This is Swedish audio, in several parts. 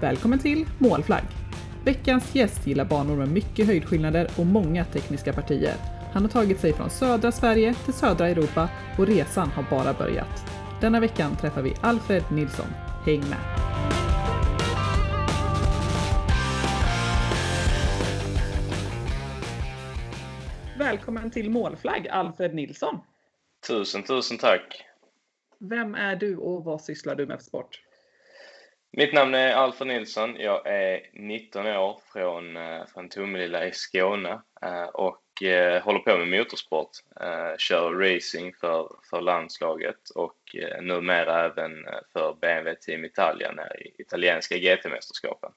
Välkommen till Målflagg! Veckans gäst gillar banor med mycket höjdskillnader och många tekniska partier. Han har tagit sig från södra Sverige till södra Europa och resan har bara börjat. Denna veckan träffar vi Alfred Nilsson. Häng med! Välkommen till Målflagg, Alfred Nilsson. Tusen, tusen tack. Vem är du och vad sysslar du med för sport? Mitt namn är Alfred Nilsson. Jag är 19 år från, eh, från Tomelilla i Skåne eh, och eh, håller på med motorsport. Kör racing för, för landslaget och numera även för BMW Team Italia i italienska GT-mästerskapen.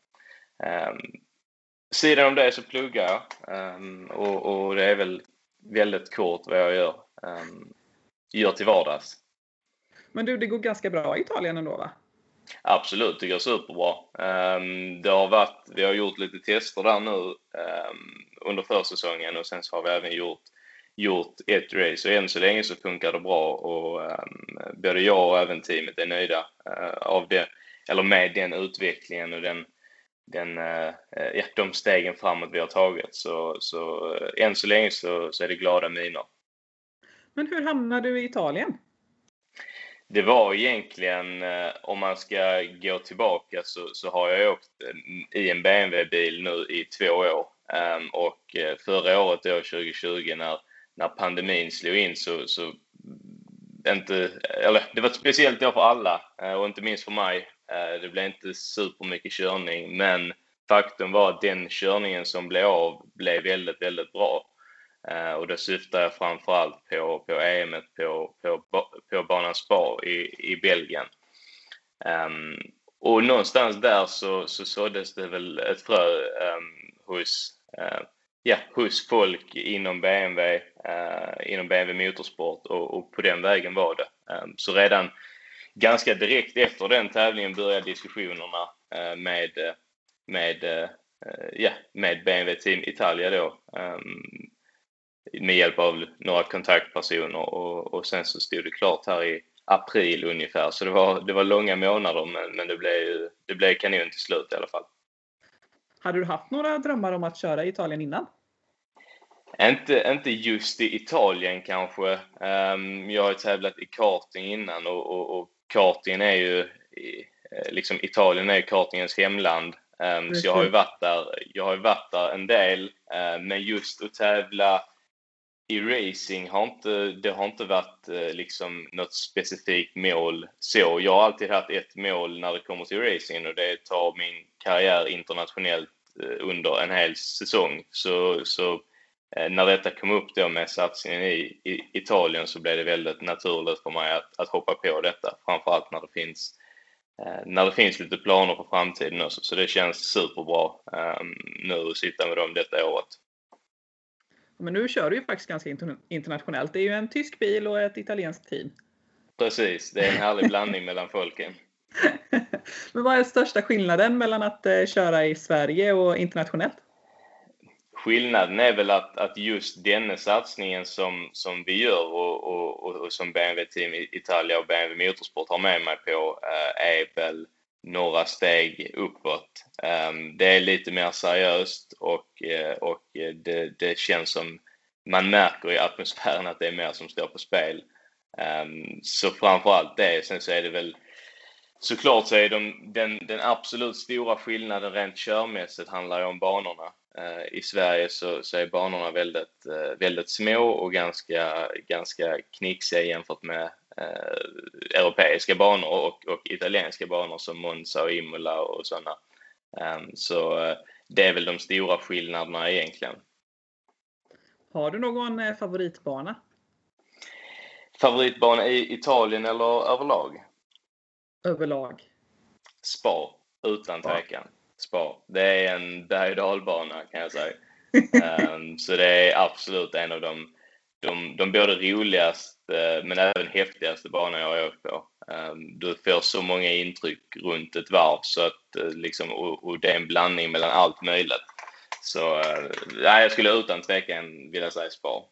Ehm, sidan om det så pluggar jag ehm, och, och, det är väl väldigt kort vad jag gör, ehm, gör till vardags. Men du, det går ganska bra i Italien ändå va? Absolut, det går superbra. Ehm, det har varit, vi har gjort lite tester där nu ehm, under försäsongen och sen så har vi även gjort, gjort ett race och än så länge så funkar det bra och ehm, både jag och även teamet är nöjda eh, av det, eller med den utvecklingen och den, den, eh, ja, de stegen framåt vi har tagit. Så, så eh, än så länge så, så är det glada miner. Men hur hamnade du i Italien? Det var egentligen, eh, om man ska gå tillbaka, så, så har jag åkt i en BMW-bil nu i två år. Ehm, och eh, förra året, då, 2020, när, när pandemin slog in så, så inte, eller det var ett speciellt år för alla eh, och inte minst för mig. Det blev inte supermycket körning, men faktum var att den körningen som blev av blev väldigt, väldigt bra. Eh, och då syftar jag framförallt på, på EM på, på, på banan Spa i, i Belgien. Um, och någonstans där så, så såddes det väl ett frö um, hos, uh, ja, hos folk inom BMW, uh, eh, inom BMW Motorsport och, och, på den vägen var det. Um, så redan ganska direkt efter den tävlingen började diskussionerna med, med, ja, med BMW Team Italia då med hjälp av några kontaktpersoner och, och sen så stod det klart här i april ungefär. Så det var, det var långa månader men, men det, blev, det blev kanon till slut i alla fall. Hade du haft några drömmar om att köra i Italien innan? Inte, inte just i Italien kanske. Um, jag har tävlat i karting innan och, och, och kartingen är ju eh, liksom Italien är kartingens hemland. Um, så jag har ju varit där, jag har varit där en del. Uh, men just att tävla i racing har inte, det har inte varit eh, liksom något specifikt mål så. Jag har alltid haft ett mål när det kommer till racing och det är att ta min karriär internationellt eh, under en hel säsong. Så, så eh, när detta kom upp då med satsningen i, i, Italien så blev det väldigt naturligt för mig att, att hoppa på detta. Framförallt när det finns när det finns lite planer för framtiden också. Så det känns superbra um, nu att sitta med dem detta året. Men nu kör du ju faktiskt ganska internationellt. Det är ju en tysk bil och ett italienskt team. Precis, det är en härlig blandning mellan folken. Men vad är största skillnaden mellan att eh, köra i Sverige och internationellt? Skillnaden är väl att, att just denna satsningen som, som vi gör och, och, och som BMW Team Italia och BMW Motorsport har med mig på eh, är väl några steg uppåt. Ehm, det är lite mer seriöst och, eh, och det, det känns som man märker i atmosfären att det är mer som står på spel. Ehm, så framförallt det. Sen så är det väl såklart så är de, den, den absolut stora skillnaden rent körmässigt handlar ju om banorna. Ehm, I Sverige så, så är banorna väldigt, eh, väldigt små och ganska, ganska knixiga jämfört med eh, europeiska banor och, och italienska banor som Monza och Imola och sådana. Um, så eh, det är väl de stora skillnaderna egentligen. Har du någon eh, favoritbana? Favoritbana i Italien eller överlag? Överlag. Spa, utan tvekan. Spa. Det är en berg dalbana kan jag säga. um, så det är absolut en av de, de, de både roligaste men även häftigaste banan jag har åkt på. Du får så många intryck runt ett varv så att eh, liksom, och, det är en blandning mellan allt möjligt. Så eh, nej, jag skulle utan tvekan vilja säga Spa.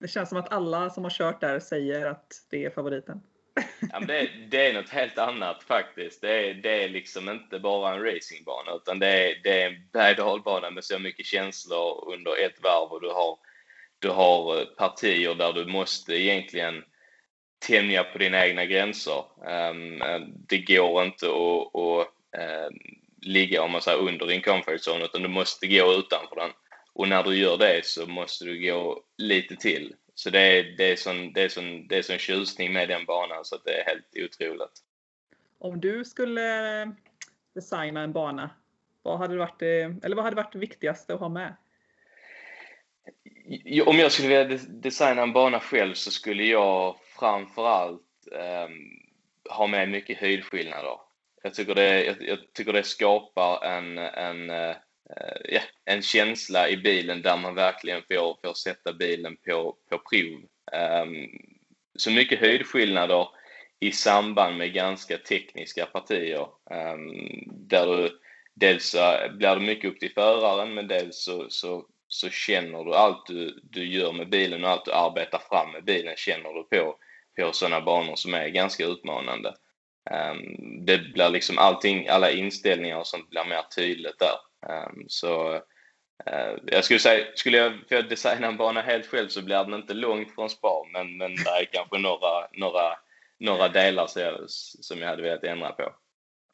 Det känns som att alla som har kört där säger att det är favoriten. Ja, det, det, är något helt annat faktiskt. Det är, det är liksom inte bara en racingbana utan det är, det är en berg med så mycket känslor under ett varv och du har, du har eh, partier där du måste egentligen tänja på dina egna gränser. Ehm, eh, det går inte att, att ehm, ligga om man säger, under din comfort zone utan du måste gå utanför den. Och när du gör det så måste du gå lite till. Så det är, det är, sån, det är, sån, det är sån tjusning med den banan så att det är helt otroligt. Om du skulle ehm, designa en bana, vad hade varit, eller vad hade varit det viktigaste att ha med? Om jag skulle vilja designa en bana själv så skulle jag framförallt eh, ha med mycket höjdskillnader. Jag tycker det, jag, jag tycker det skapar en, en, eh, ja, en känsla i bilen där man verkligen får, får sätta bilen på, på prov. Eh, så mycket höjdskillnader i samband med ganska tekniska partier. Ehm, där du, dels så blir det mycket upp till föraren men dels så, så, så känner du allt du, du gör med bilen och allt du arbetar fram med bilen känner du på, på sådana banor som är ganska utmanande. Um, det blir liksom allting, alla inställningar och sånt blir mer tydligt där. Um, så uh, jag skulle säga, skulle jag få designa en bana helt själv så blir den inte långt från spa, men, men det är kanske några, några, några delar som jag hade velat ändra på.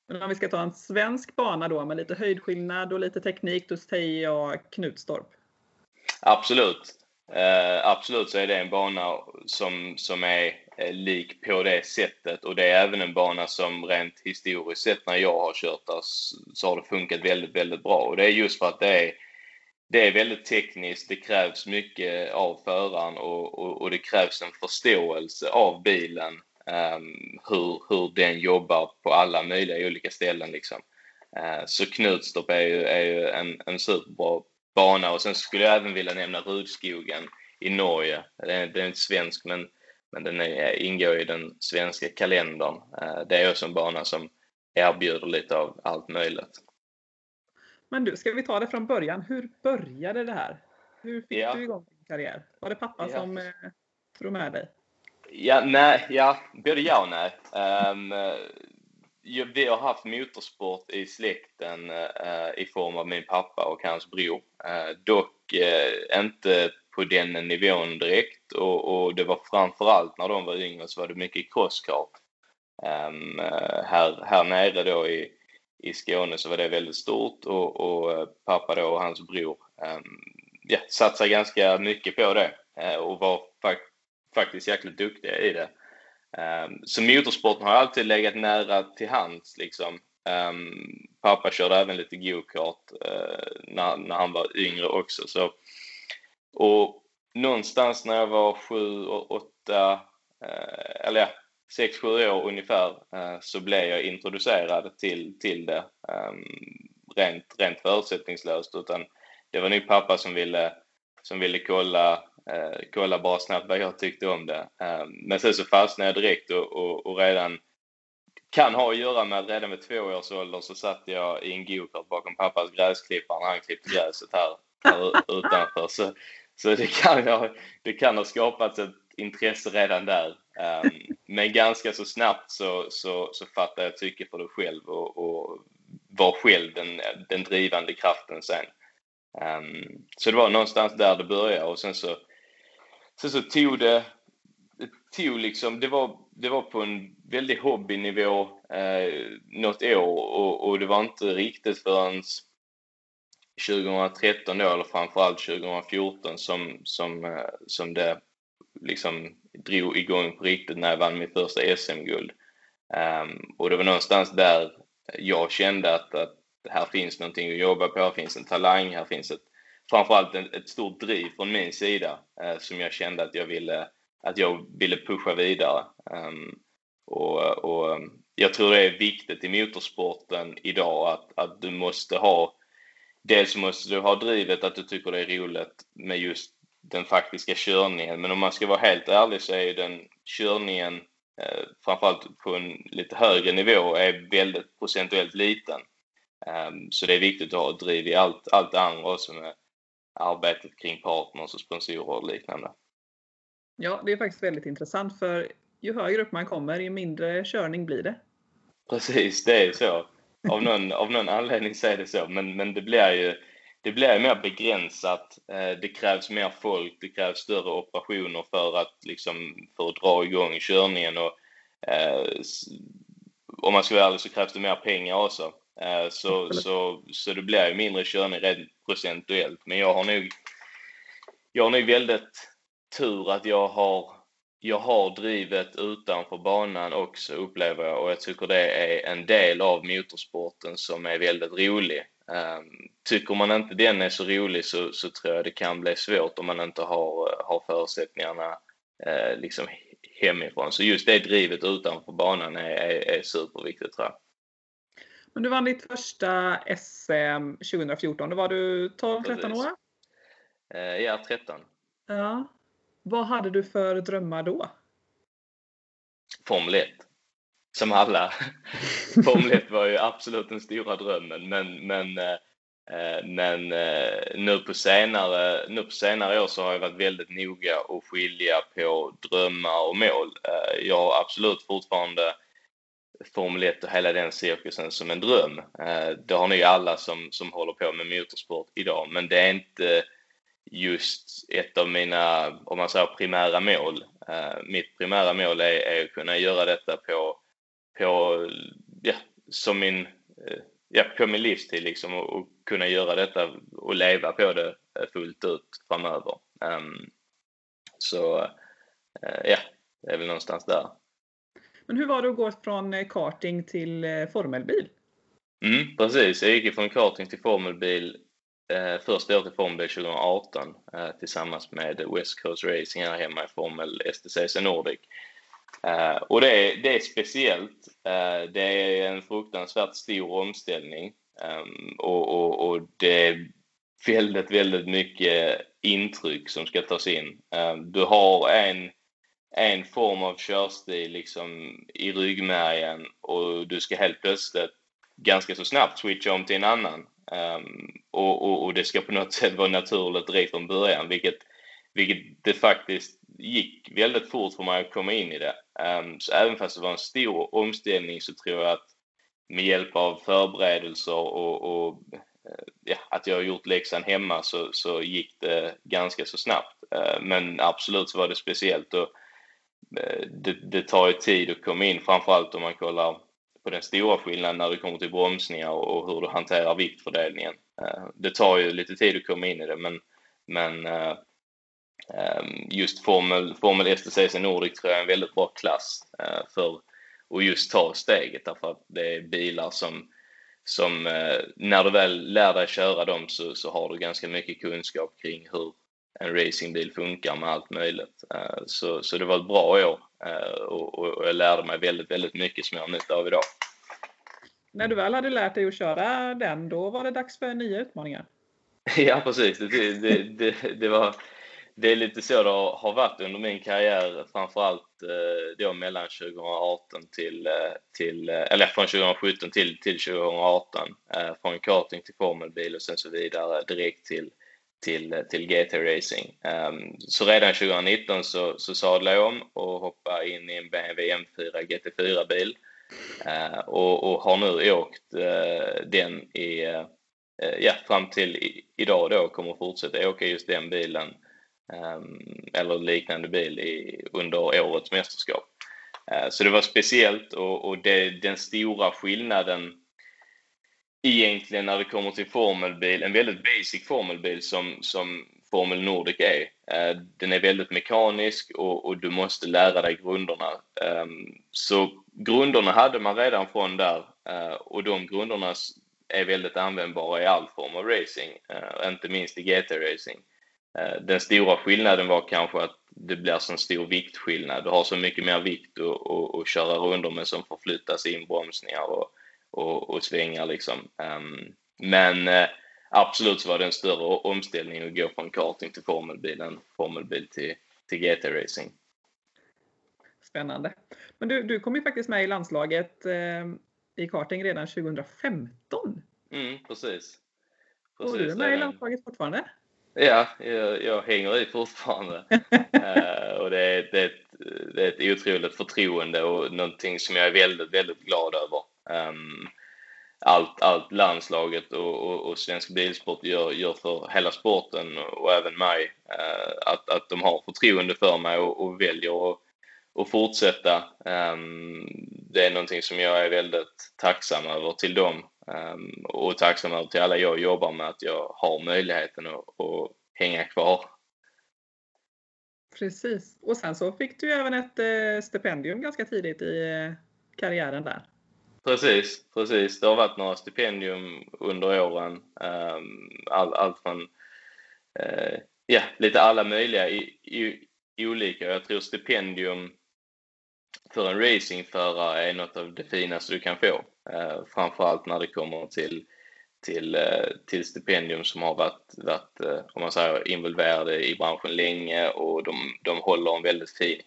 Men om vi ska ta en svensk bana då med lite höjdskillnad och lite teknik, då säger jag Knutstorp. Absolut. Uh, absolut så är det en bana som, som är eh, lik på det sättet och det är även en bana som rent historiskt sett när jag har kört där så har det funkat väldigt, väldigt bra och det är just för att det är det är väldigt tekniskt, det krävs mycket av föraren och, och, och det krävs en förståelse av bilen um, hur, hur den jobbar på alla möjliga olika ställen. Liksom. Uh, så Knutstorp är ju, är ju en, en superbra bana och sen skulle jag även vilja nämna Rudskogen i Norge. Är, det är inte svensk men men den är, ingår i den svenska kalendern. Eh, det är också en bana som erbjuder lite av allt möjligt. Men du, ska vi ta det från början? Hur började det här? Hur fick ja. du igång din karriär? Var det pappa ja. som eh, drog med dig? Ja, nej, ja, både ja och nej. Um, vi har haft motorsport i släkten eh, i form av min pappa och hans bror. Eh, dock eh, inte på den nivån direkt och, och det var framförallt när de var yngre så var det mycket crosskart. Ehm, eh, här, här nere då i, i Skåne så var det väldigt stort och, och eh, pappa då och hans bror ehm, ja, satsade ganska mycket på det eh, och var fak faktiskt jäkligt duktiga i det. Um, så motorsporten har alltid legat nära till hands liksom. Um, pappa körde även lite go-kart uh, när, när han var yngre också. Så och någonstans när jag var sju, åtta, eh, eller ja, sex, sju år ungefär eh, så blev jag introducerad till, till det ehm, rent, rent förutsättningslöst. Utan det var nog pappa som ville, som ville kolla, eh, kolla bara snabbt vad jag tyckte om det. Eh, men sen så fastnade jag direkt och, och, och redan kan ha att göra med att redan vid två års ålder så satt jag i en gokart bakom pappas gräsklippare när han klippte gräset här, här utanför. Så så det kan, ha, det kan ha skapats ett intresse redan där. Um, men ganska så snabbt så, så, så fattade jag tycke för det själv och, och var själv den, den drivande kraften sen. Um, så det var någonstans där det började och sen så, sen så tog det, det tog liksom, det var, det var på en väldig hobbynivå eh, något år och, och det var inte riktigt förrän 2013 då, eller framförallt 2014 som, som, eh, som det liksom drog igång på riktigt när jag vann mitt första SM-guld. Um, ehm, och det var någonstans där jag kände att, att här finns någonting att jobba på, här finns en talang, här finns ett, framförallt ett, ett stort driv från min sida eh, som jag kände att jag ville, att jag ville pusha vidare. Um, och, och jag tror det är viktigt i motorsporten idag att, att du måste ha dels måste du ha drivet att du tycker det är roligt med just den faktiska körningen. Men om man ska vara helt ärlig så är ju den körningen, eh, framförallt på en lite högre nivå, är väldigt procentuellt liten. Um, så det är viktigt att ha driv i allt, allt det andra också med arbetet kring partners och sponsorer och liknande. Ja, det är faktiskt väldigt intressant för ju högre upp man kommer, ju mindre körning blir det. Precis, det är så. Av någon, av någon anledning så är det så. Men, men det blir ju det blir mer begränsat. Eh, det krävs mer folk, det krävs större operationer för att, liksom, för att dra igång körningen. Och, eh, om man ska vara ärlig så krävs det mer pengar också. Eh, så, så, så det blir ju mindre körning rent procentuellt. Men jag har nog, jag har nog väldigt tur att jag har, jag har drivet utanför banan också upplever jag och jag tycker det är en del av motorsporten som är väldigt rolig. Um, tycker man inte den är så rolig så, så tror jag det kan bli svårt om man inte har, har förutsättningarna uh, liksom hemifrån. Så just det drivet utanför banan är, är, är superviktigt tror jag. Men du vann ditt första SM 2014. Då var du 12-13 år? Uh, ja, 13. Ja. Vad hade du för drömmar då? Formel 1 som alla. Formel 1 var ju absolut den stora drömmen men, men, eh, men eh, nu, på senare, nu på senare år så har jag varit väldigt noga att skilja på drömmar och mål. Eh, jag har absolut fortfarande Formel 1 och hela den cirkusen som en dröm. Eh, det har nog alla som, som håller på med motorsport idag men det är inte just ett av mina, om man säger primära mål. Eh, mitt primära mål är, är att kunna göra detta på på, ja, som min, eh, ja, på min livstid liksom och, och, kunna göra detta och leva på det fullt ut framöver. Um, så ja, det är väl någonstans där. Men hur var det att gå från eh, karting till eh, formelbil? Mm, precis, jag gick från karting till formelbil eh, första året i formelbil 2018 eh, tillsammans med West Coast Racing här hemma i Formel STCC Nordic. Eh, och det är, det är speciellt. Eh, det är en fruktansvärt stor omställning ehm, och, och, och, det är väldigt, väldigt mycket intryck som ska tas in. Ehm, du har en, en form av körstil liksom i ryggmärgen och du ska helt plötsligt ganska så snabbt switcha om till en annan. Um, och, och, och, det ska på något sätt vara naturligt direkt från början, vilket, vilket det faktiskt gick väldigt fort för mig att komma in i det. Um, så även fast det var en stor omställning så tror jag att med hjälp av förberedelser och, och eh, ja, att jag har gjort läxan hemma så, så gick det ganska så snabbt. Uh, men absolut så var det speciellt och Eh, det, det, tar ju tid att komma in, framförallt om man kollar på den stora skillnaden när det kommer till bromsningar och hur du hanterar viktfördelningen. Eh, det tar ju lite tid att komma in i det men, men eh, ehm, just Formel, Formel STCC Nordic tror jag är en väldigt bra klass för att just ta steget därför att det är bilar som, som när du väl lär dig köra dem så, så har du ganska mycket kunskap kring hur en racingbil funkar med allt möjligt. Eh, så, så det var ett bra år och, och jag lärde mig väldigt, väldigt mycket som jag har nytta av idag. När du väl hade lärt dig att köra den, då var det dags för nya utmaningar? Ja, precis. Det, det, det, det var det är lite så det har varit under min karriär, framförallt eh, då mellan 2018 till, eh, till eh, eller från 2017 till, till 2018. Från karting till formelbil och sen så vidare direkt till, till, till GT Racing. Um, så redan 2019 så, så sadlade jag om och hoppade in i en BMW M4 GT4-bil ehm, och, och har nu åkt eh, den i, eh, ja, fram till idag då kommer fortsätta åka just den bilen um, eller liknande bil i, under årets mästerskap. Så det var speciellt och, och det, den stora skillnaden egentligen när det kommer till formelbil, en väldigt basic formelbil som, som Formel Nordic är. Eh, den är väldigt mekanisk och, och, du måste lära dig grunderna. Ehm, så grunderna hade man redan från där eh, och de grunderna är väldigt användbara i all form av racing, eh, inte minst i GT-racing. Den stora skillnaden var kanske att det blir så stor viktskillnad. Du har så mycket mer vikt att köra rundor med som förflyttas inbromsningar och, och, och svängar liksom. Um, men uh, absolut så var det en större omställning att gå från karting till formelbil än formelbil till, till GT-racing. Spännande. Men du, du kom ju faktiskt med i landslaget eh, i karting redan 2015. Mm, precis. precis. Och du är med i landslaget fortfarande? Ja, jag, jag hänger i fortfarande. uh, och det är, det, är ett, det är ett otroligt förtroende och någonting som jag är väldigt, väldigt glad över. Um, allt, allt landslaget och, och, och svensk bilsport gör, gör för hela sporten och även mig. Uh, att, att de har förtroende för mig och, och väljer att, och fortsätta. Um, det är någonting som jag är väldigt tacksam över till dem um, och tacksam över till alla jag jobbar med att jag har möjligheten att, att hänga kvar. Precis. Och sen så fick du även ett eh, stipendium ganska tidigt i eh, karriären där. Precis, precis. Det har varit några stipendium under åren. Ehm, all, allt från eh, ja, lite alla möjliga i, i, i, olika. Jag tror stipendium för en racingförare är något av det finaste du kan få. Uh, framförallt när det kommer till, till, eh, till stipendium som har varit, varit om man säger, involverade i branschen länge och de, de håller en väldigt fin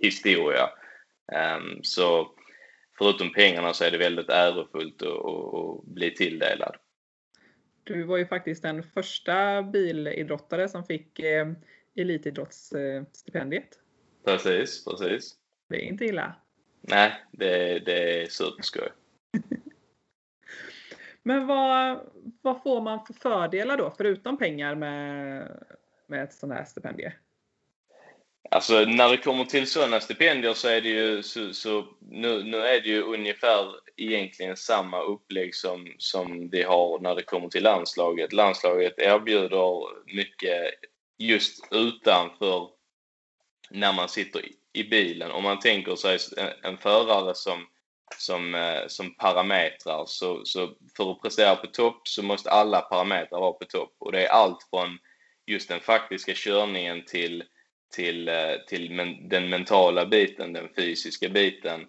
historia. Um, så förutom pengarna så är det väldigt ärofullt att, bli tilldelad. Du var ju faktiskt den första bilidrottare som fick eh, elitidrottsstipendiet. Precis, precis. Det är inte illa. Nej, det, det är superskoj. Men vad, vad får man för fördelar då, förutom pengar med, med ett sånt här stipendium? Alltså när det kommer till sådana stipendier så är det ju så, så nu, nu är det ju ungefär egentligen samma upplägg som, som vi har när det kommer till landslaget. Landslaget erbjuder mycket just utanför när man sitter i bilen. Om man tänker sig en, förare som, som, eh, som parametrar så, så för att prestera på topp så måste alla parametrar vara på topp och det är allt från just den faktiska körningen till till, eh, till men, den mentala biten, den fysiska biten.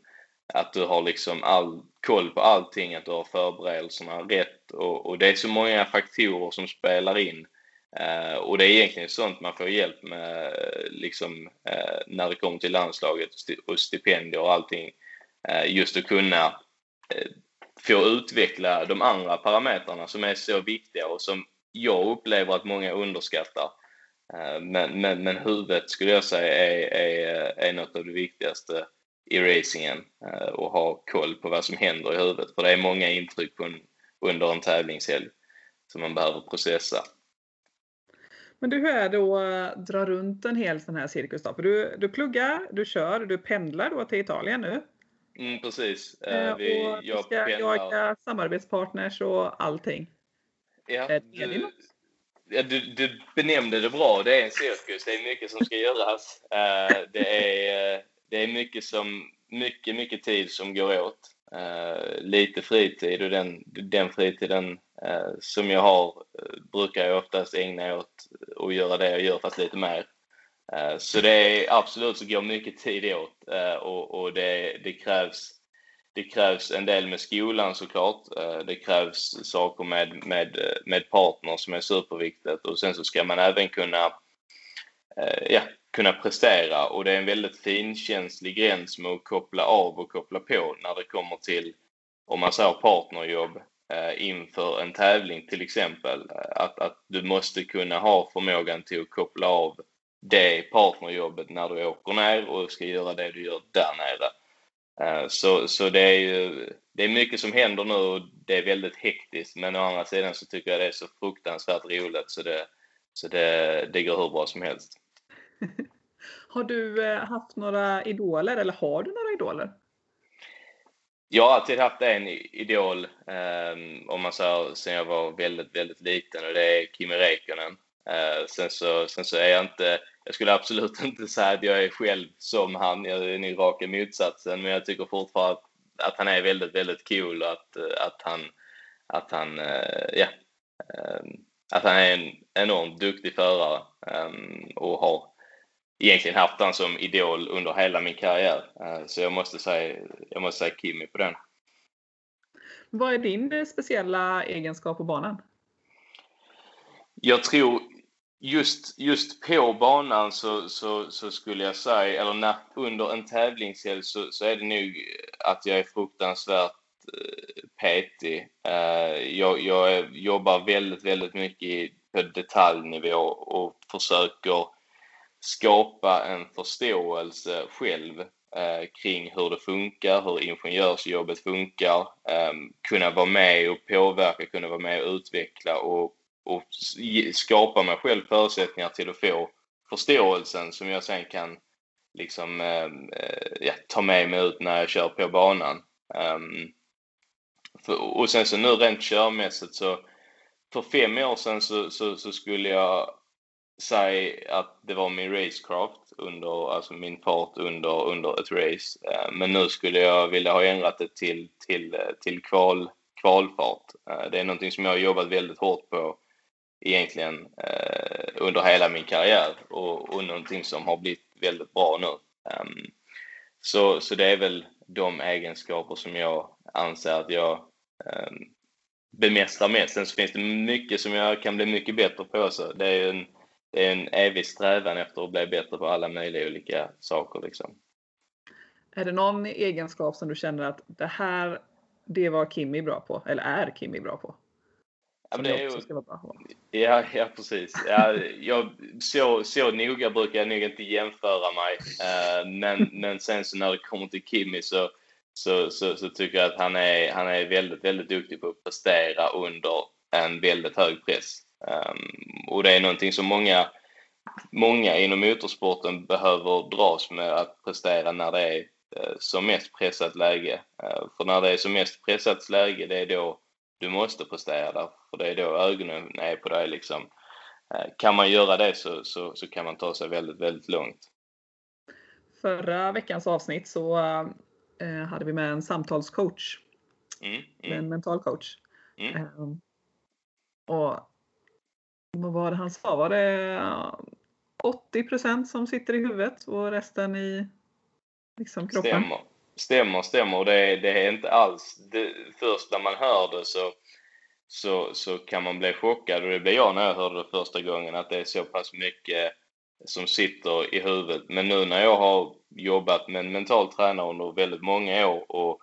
Att du har liksom all koll på allting, att du har förberedelserna rätt och, och det är så många faktorer som spelar in. Eh, och det är egentligen sånt man får hjälp med eh, liksom, eh, när det kommer till landslaget och stipendier och allting. Eh, just att kunna eh, få utveckla de andra parametrarna som är så viktiga och som jag upplever att många underskattar. Eh, men, men, men huvudet skulle jag säga är, är, är något av det viktigaste i racingen eh, och ha koll på vad som händer i huvudet. För det är många intryck en, under en tävlingshelg som man behöver processa. Men du, hur är det att dra runt en hel sån här cirkus då? För du, du pluggar, du kör, du pendlar då till Italien nu. Mm, precis. Eh, Vi, och du ska jaga samarbetspartners och allting. Ja, är det något? Ja, du, du benämnde det bra. Det är en cirkus. Det är mycket som ska göras. Uh, det, är, eh, det är mycket, som, mycket, mycket tid som går åt. Uh, lite fritid och den, den fritiden som jag har brukar jag oftast ägna åt att göra det jag gör fast lite mer. Så det är absolut så går mycket tid åt och, och det, det krävs det krävs en del med skolan såklart. Eh, det krävs saker med, med, med partner som är superviktigt och sen så ska man även kunna, eh, ja, kunna prestera och det är en väldigt finkänslig gräns med att koppla av och koppla på när det kommer till, om man säger partnerjobb eh, inför en tävling till exempel. Att, att du måste kunna ha förmågan till att koppla av det partnerjobbet när du åker ner och ska göra det du gör där nere. Eh, så, så det är ju det är mycket som händer nu och det är väldigt hektiskt men å andra sidan så tycker jag det är så fruktansvärt roligt så det, så det, det går hur bra som helst. har du eh, haft några idoler eller har du några idoler? Jag har alltid haft en idol um, om man säger sen jag var väldigt, väldigt liten och det är Kimi Räikkönen. Uh, sen, så, sen så är jag inte jag skulle absolut inte säga att jag är själv som han, jag är nog raka motsatsen, men jag tycker fortfarande att, att han är väldigt, väldigt cool och att, att han, att han, eh, ja, eh, att han är en enormt duktig förare ehm, och har egentligen haft han som idol under hela min karriär. Eh, så jag måste säga, jag måste säga Kimi på den. Vad är din speciella egenskap på banan? Jag tror just, just på banan så, så, så skulle jag säga, eller när, under en tävlingshelg så, så är det nog att jag är fruktansvärt eh, petig. Eh, jag, jag jobbar väldigt, väldigt mycket på detaljnivå och försöker skapa en förståelse själv eh, kring hur det funkar, hur ingenjörsjobbet funkar, eh, kunna vara med och påverka, kunna vara med och utveckla och, och skapa mig själv förutsättningar till att få förståelsen som jag sen kan liksom ehm, eh, ja, ta med mig ut när jag kör på banan. Um, för, och sen så nu rent körmässigt så för fem år sedan så, så, så, skulle jag säga att det var min racecraft under, alltså min fart under, under ett race. Ehm, men nu skulle jag vilja ha ändrat det till, till, eh, till kval, kvalfart. Eh, det är någonting som jag har jobbat väldigt hårt på egentligen eh, under hela min karriär och, och någonting som har blivit väldigt bra nu. Um, så, så det är väl de egenskaper som jag anser att jag um, bemästrar mest. Sen så finns det mycket som jag kan bli mycket bättre på också. Det är en, det är en evig strävan efter att bli bättre på alla möjliga olika saker. Liksom. Är det någon egenskap som du känner att det här, det var Kimmy bra på, eller är Kimmy bra på? Ja, det är ju, ja, ja, precis. Ja, jag, så, så noga brukar jag nog inte jämföra mig. Uh, men, men sen så när det kommer till Kimmy så, så, så, så, tycker jag att han är, han är väldigt, väldigt duktig på att prestera under en väldigt hög press. Um, och det är någonting som många, många inom motorsporten behöver dras med att prestera när det är uh, som mest pressat läge. Uh, för när det är som mest pressat läge, det är då du måste prestera där, för det är då ögonen är på dig. Liksom. Eh, kan man göra det så, så, så kan man ta sig väldigt, väldigt långt. Förra veckans avsnitt så äh, hade vi med en samtalscoach. Mm, mm. En mental coach. Mm. Äh, och vad var det han sa? Var det 80% som sitter i huvudet och resten i liksom, kroppen? Stämmer. Stämmer, stämmer. Det, det är inte alls... Det, först när man hör det så, så, så kan man bli chockad och det blev jag när jag hörde det första gången att det är så pass mycket som sitter i huvudet. Men nu när jag har jobbat med en mental tränare under väldigt många år och,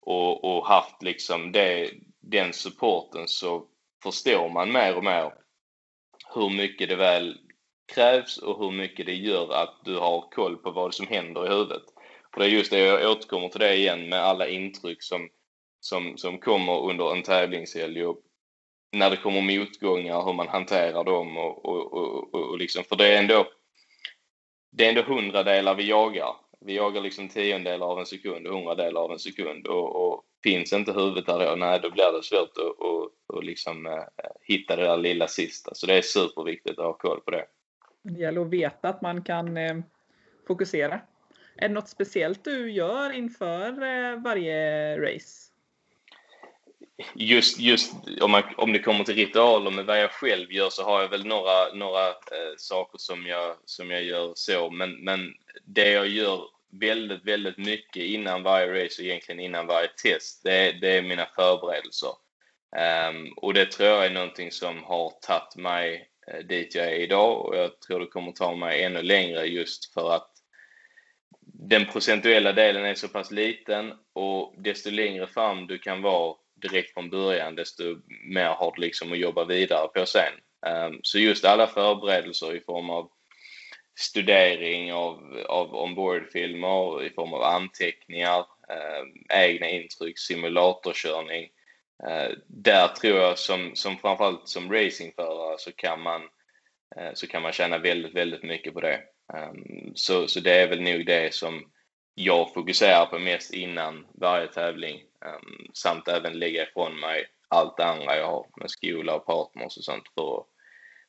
och, och haft liksom det, den supporten så förstår man mer och mer hur mycket det väl krävs och hur mycket det gör att du har koll på vad som händer i huvudet. Och det är just det, jag återkommer till det igen med alla intryck som, som, som kommer under en tävlingshelg och när det kommer motgångar, hur man hanterar dem och, och, och, och liksom, för det är ändå det är ändå hundradelar vi jagar. Vi jagar liksom tiondelar av en sekund och hundradelar av en sekund och, och finns inte huvudet där då, nej då blir det svårt att och, och liksom, eh, hitta det där lilla sista. Så det är superviktigt att ha koll på det. Det gäller att veta att man kan eh, fokusera är det något speciellt du gör inför eh, varje race? Just, just om, man, om det kommer till ritualer med vad jag själv gör så har jag väl några, några eh, saker som jag, som jag gör så. Men, men det jag gör väldigt, väldigt mycket innan varje race och egentligen innan varje test, det, det är mina förberedelser. Um, och det tror jag är någonting som har tagit mig eh, dit jag är idag och jag tror det kommer ta mig ännu längre just för att den procentuella delen är så pass liten och desto längre fram du kan vara direkt från början, desto mer har du liksom att jobba vidare på sen. Ehm, så just alla förberedelser i form av studering av, av onboardfilmer, i form av anteckningar, ehm, egna intryck, simulatorkörning. Ehm, där tror jag som, som framförallt som racingförare så kan man eh, så kan man tjäna väldigt, väldigt mycket på det. Um, så, så det är väl nog det som jag fokuserar på mest innan varje tävling. Um, samt även lägga ifrån mig allt det andra jag har med skola och partners och sånt för,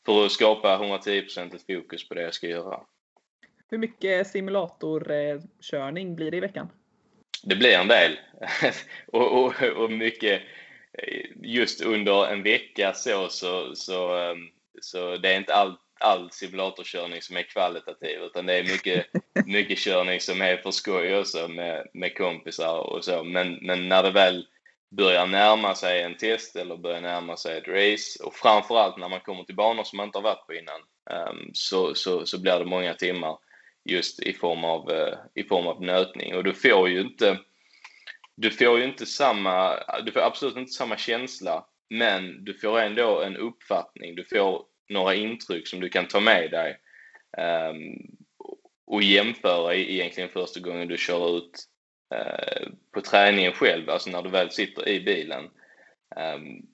för att skapa 110% fokus på det jag ska göra. Hur mycket simulatorkörning blir det i veckan? Det blir en del. och, och, och mycket just under en vecka så, så, så, ehm, så det är inte allt all simulatorkörning som är kvalitativ utan det är mycket, mycket körning som är för skoj också med, med kompisar och så. Men, men när det väl börjar närma sig en test eller börjar närma sig ett race och framförallt när man kommer till banor som man inte har varit på innan um, så, så, så blir det många timmar just i form av, uh, i form av nötning och du får ju inte du får ju inte samma, du får absolut inte samma känsla men du får ändå en uppfattning. Du får några intryck som du kan ta med dig um, och jämföra e-, egentligen första gången du kör ut uh, på träningen själv, alltså när du väl sitter i bilen. Um,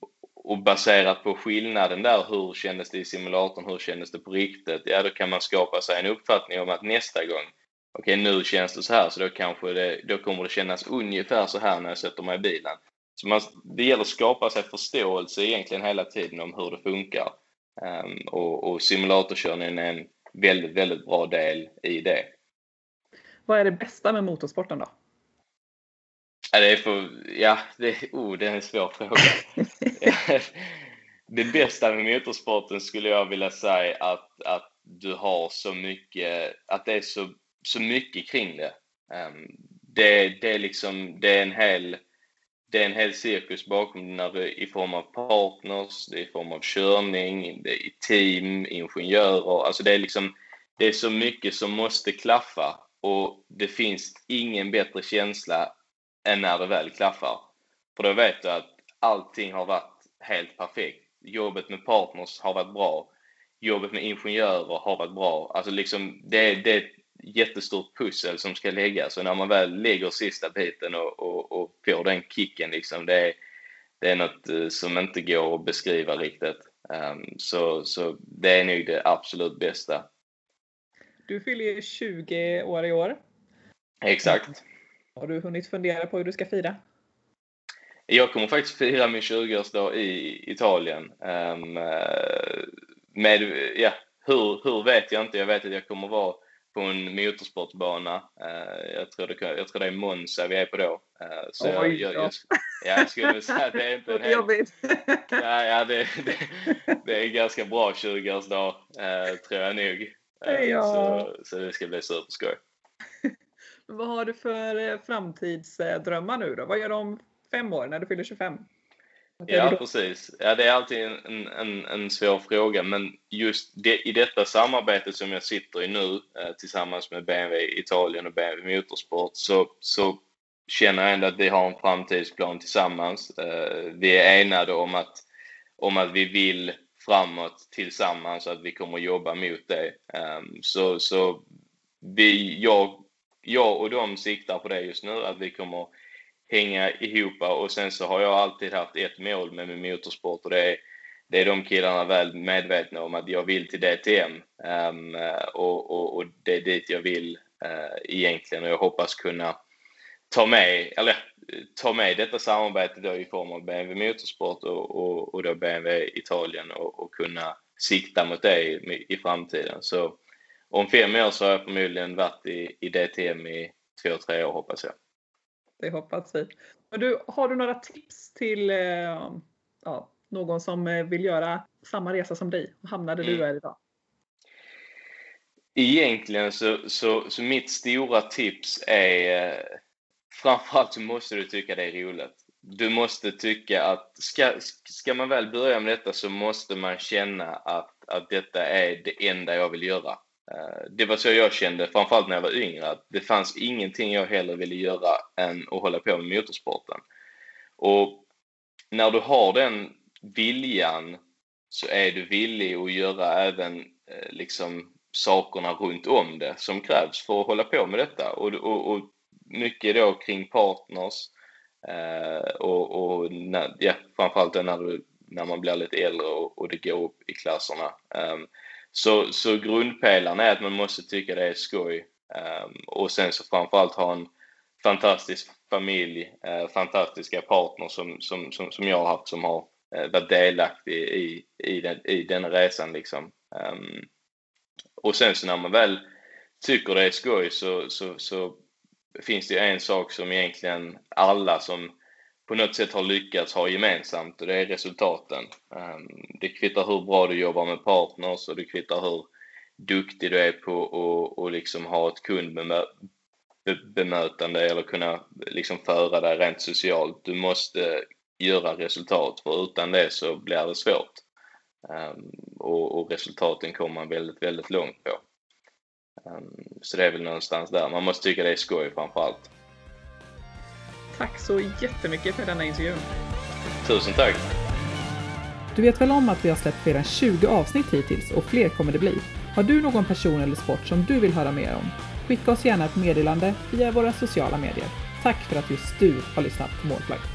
och baserat på skillnaden där, hur kändes det i simulatorn, hur kändes det på riktigt? Ja, då kan man skapa sig en uppfattning om att nästa gång, okej okay, nu känns det så här, så då kanske det, då kommer det kännas ungefär så här när jag sätter mig i bilen. Så man, det gäller att skapa sig förståelse egentligen hela tiden om hur det funkar. Um, och, och simulatorkörningen är en väldigt, väldigt bra del i det. Vad är det bästa med motorsporten då? Ja, det är för, ja, det, oh, det är en svår fråga. det bästa med motorsporten skulle jag vilja säga att, att du har så mycket, att det är så, så mycket kring det. Um, det, det är liksom, det är en hel, det är en hel cirkus bakom när det, i form av partners, det är i form av körning, det är i team, ingenjörer, alltså det är liksom, det är så mycket som måste klaffa och det finns ingen bättre känsla än när det väl klaffar. För då vet du att allting har varit helt perfekt. Jobbet med partners har varit bra. Jobbet med ingenjörer har varit bra. Alltså liksom, det, det jättestort pussel som ska läggas och när man väl lägger sista biten och, och, och får den kicken, liksom, det, är, det är något eh, som inte går att beskriva riktigt. Um, så, så det är nog det absolut bästa. Du fyller 20 år i år. Exakt. Har du hunnit fundera på hur du ska fira? Jag kommer faktiskt fira min 20-årsdag i Italien. Um, med, ja, hur, hur vet jag inte. Jag vet att jag kommer vara på en motorsportbana. Uh, jag, tror det, jag tror det är Monza vi är på då. Uh, så Oj, jag, jag, jag, ja, jag skulle säga att det är inte en. Jobbigt. ja, ja det, det, det, är en ganska bra 20-årsdag, uh, tror jag nog. Ja. Så, så det ska bli superskoj. Vad har du för eh, framtidsdrömmar nu då? Vad gör du om fem år när du fyller 25? Ja, precis. Ja, det är alltid en, en, en svår fråga, men just det, i detta samarbete som jag sitter i nu eh, tillsammans med BMW Italien och BMW Motorsport så, så känner jag ändå att vi har en framtidsplan tillsammans. Eh, vi är enade om att, om att vi vill framåt tillsammans att vi kommer jobba mot det. Eh, så, så vi, jag jag och de siktar på det just nu, att vi kommer hänga ihop och sen så har jag alltid haft ett mål med min motorsport och det är, det är de killarna väl medvetna om att jag vill till DTM um, ehm, och, och, och, det är dit jag vill uh, egentligen och jag hoppas kunna ta med, eller ta med detta samarbete då i form av BMW Motorsport och, och, och då BMW Italien och, och kunna sikta mot det i, i framtiden. Så om fem år så har jag förmodligen varit i, i DTM i två, tre år hoppas jag. Det hoppas vi. Men du, har du några tips till eh, ja, någon som eh, vill göra samma resa som dig och hamna där mm. du är idag? Egentligen så, så, så mitt stora tips är eh, framförallt så måste du tycka det är roligt. Du måste tycka att ska, ska man väl börja med detta så måste man känna att, att detta är det enda jag vill göra. Eh, det var så jag kände, framförallt när jag var yngre, att det fanns ingenting jag hellre ville göra än att hålla på med motorsporten. Och när du har den viljan så är du villig att göra även eh, liksom sakerna runt om det som krävs för att hålla på med detta. Och, och, och mycket då kring partners eh, och, och när, ja, framförallt när, du, när man blir lite äldre och, och det går upp i klasserna. Eh, så, så grundpelaren är att man måste tycka det är skoj um, och sen så framförallt ha en fantastisk familj, uh, fantastiska partner som, som, som, som jag har haft som har uh, varit delaktig i, i, den, i den resan liksom. Um, och sen så när man väl tycker det är skoj så, så, så finns det en sak som egentligen alla som på något sätt har lyckats ha gemensamt och det är resultaten. Ehm, det kvittar hur bra du jobbar med partners och det kvittar hur duktig du är på att och liksom ha ett kundbemötande eller kunna liksom föra dig rent socialt. Du måste göra resultat för utan det så blir det svårt. Ehm, och, och, resultaten kommer man väldigt, väldigt långt på. Ehm, så det är väl någonstans där. Man måste tycka det är skoj framför allt. Tack så jättemycket för denna intervju. Tusen tack. Du vet väl om att vi har släppt fler än 20 avsnitt hittills och fler kommer det bli? Har du någon person eller sport som du vill höra mer om? Skicka oss gärna ett meddelande via våra sociala medier. Tack för att just du har lyssnat på Målflagg!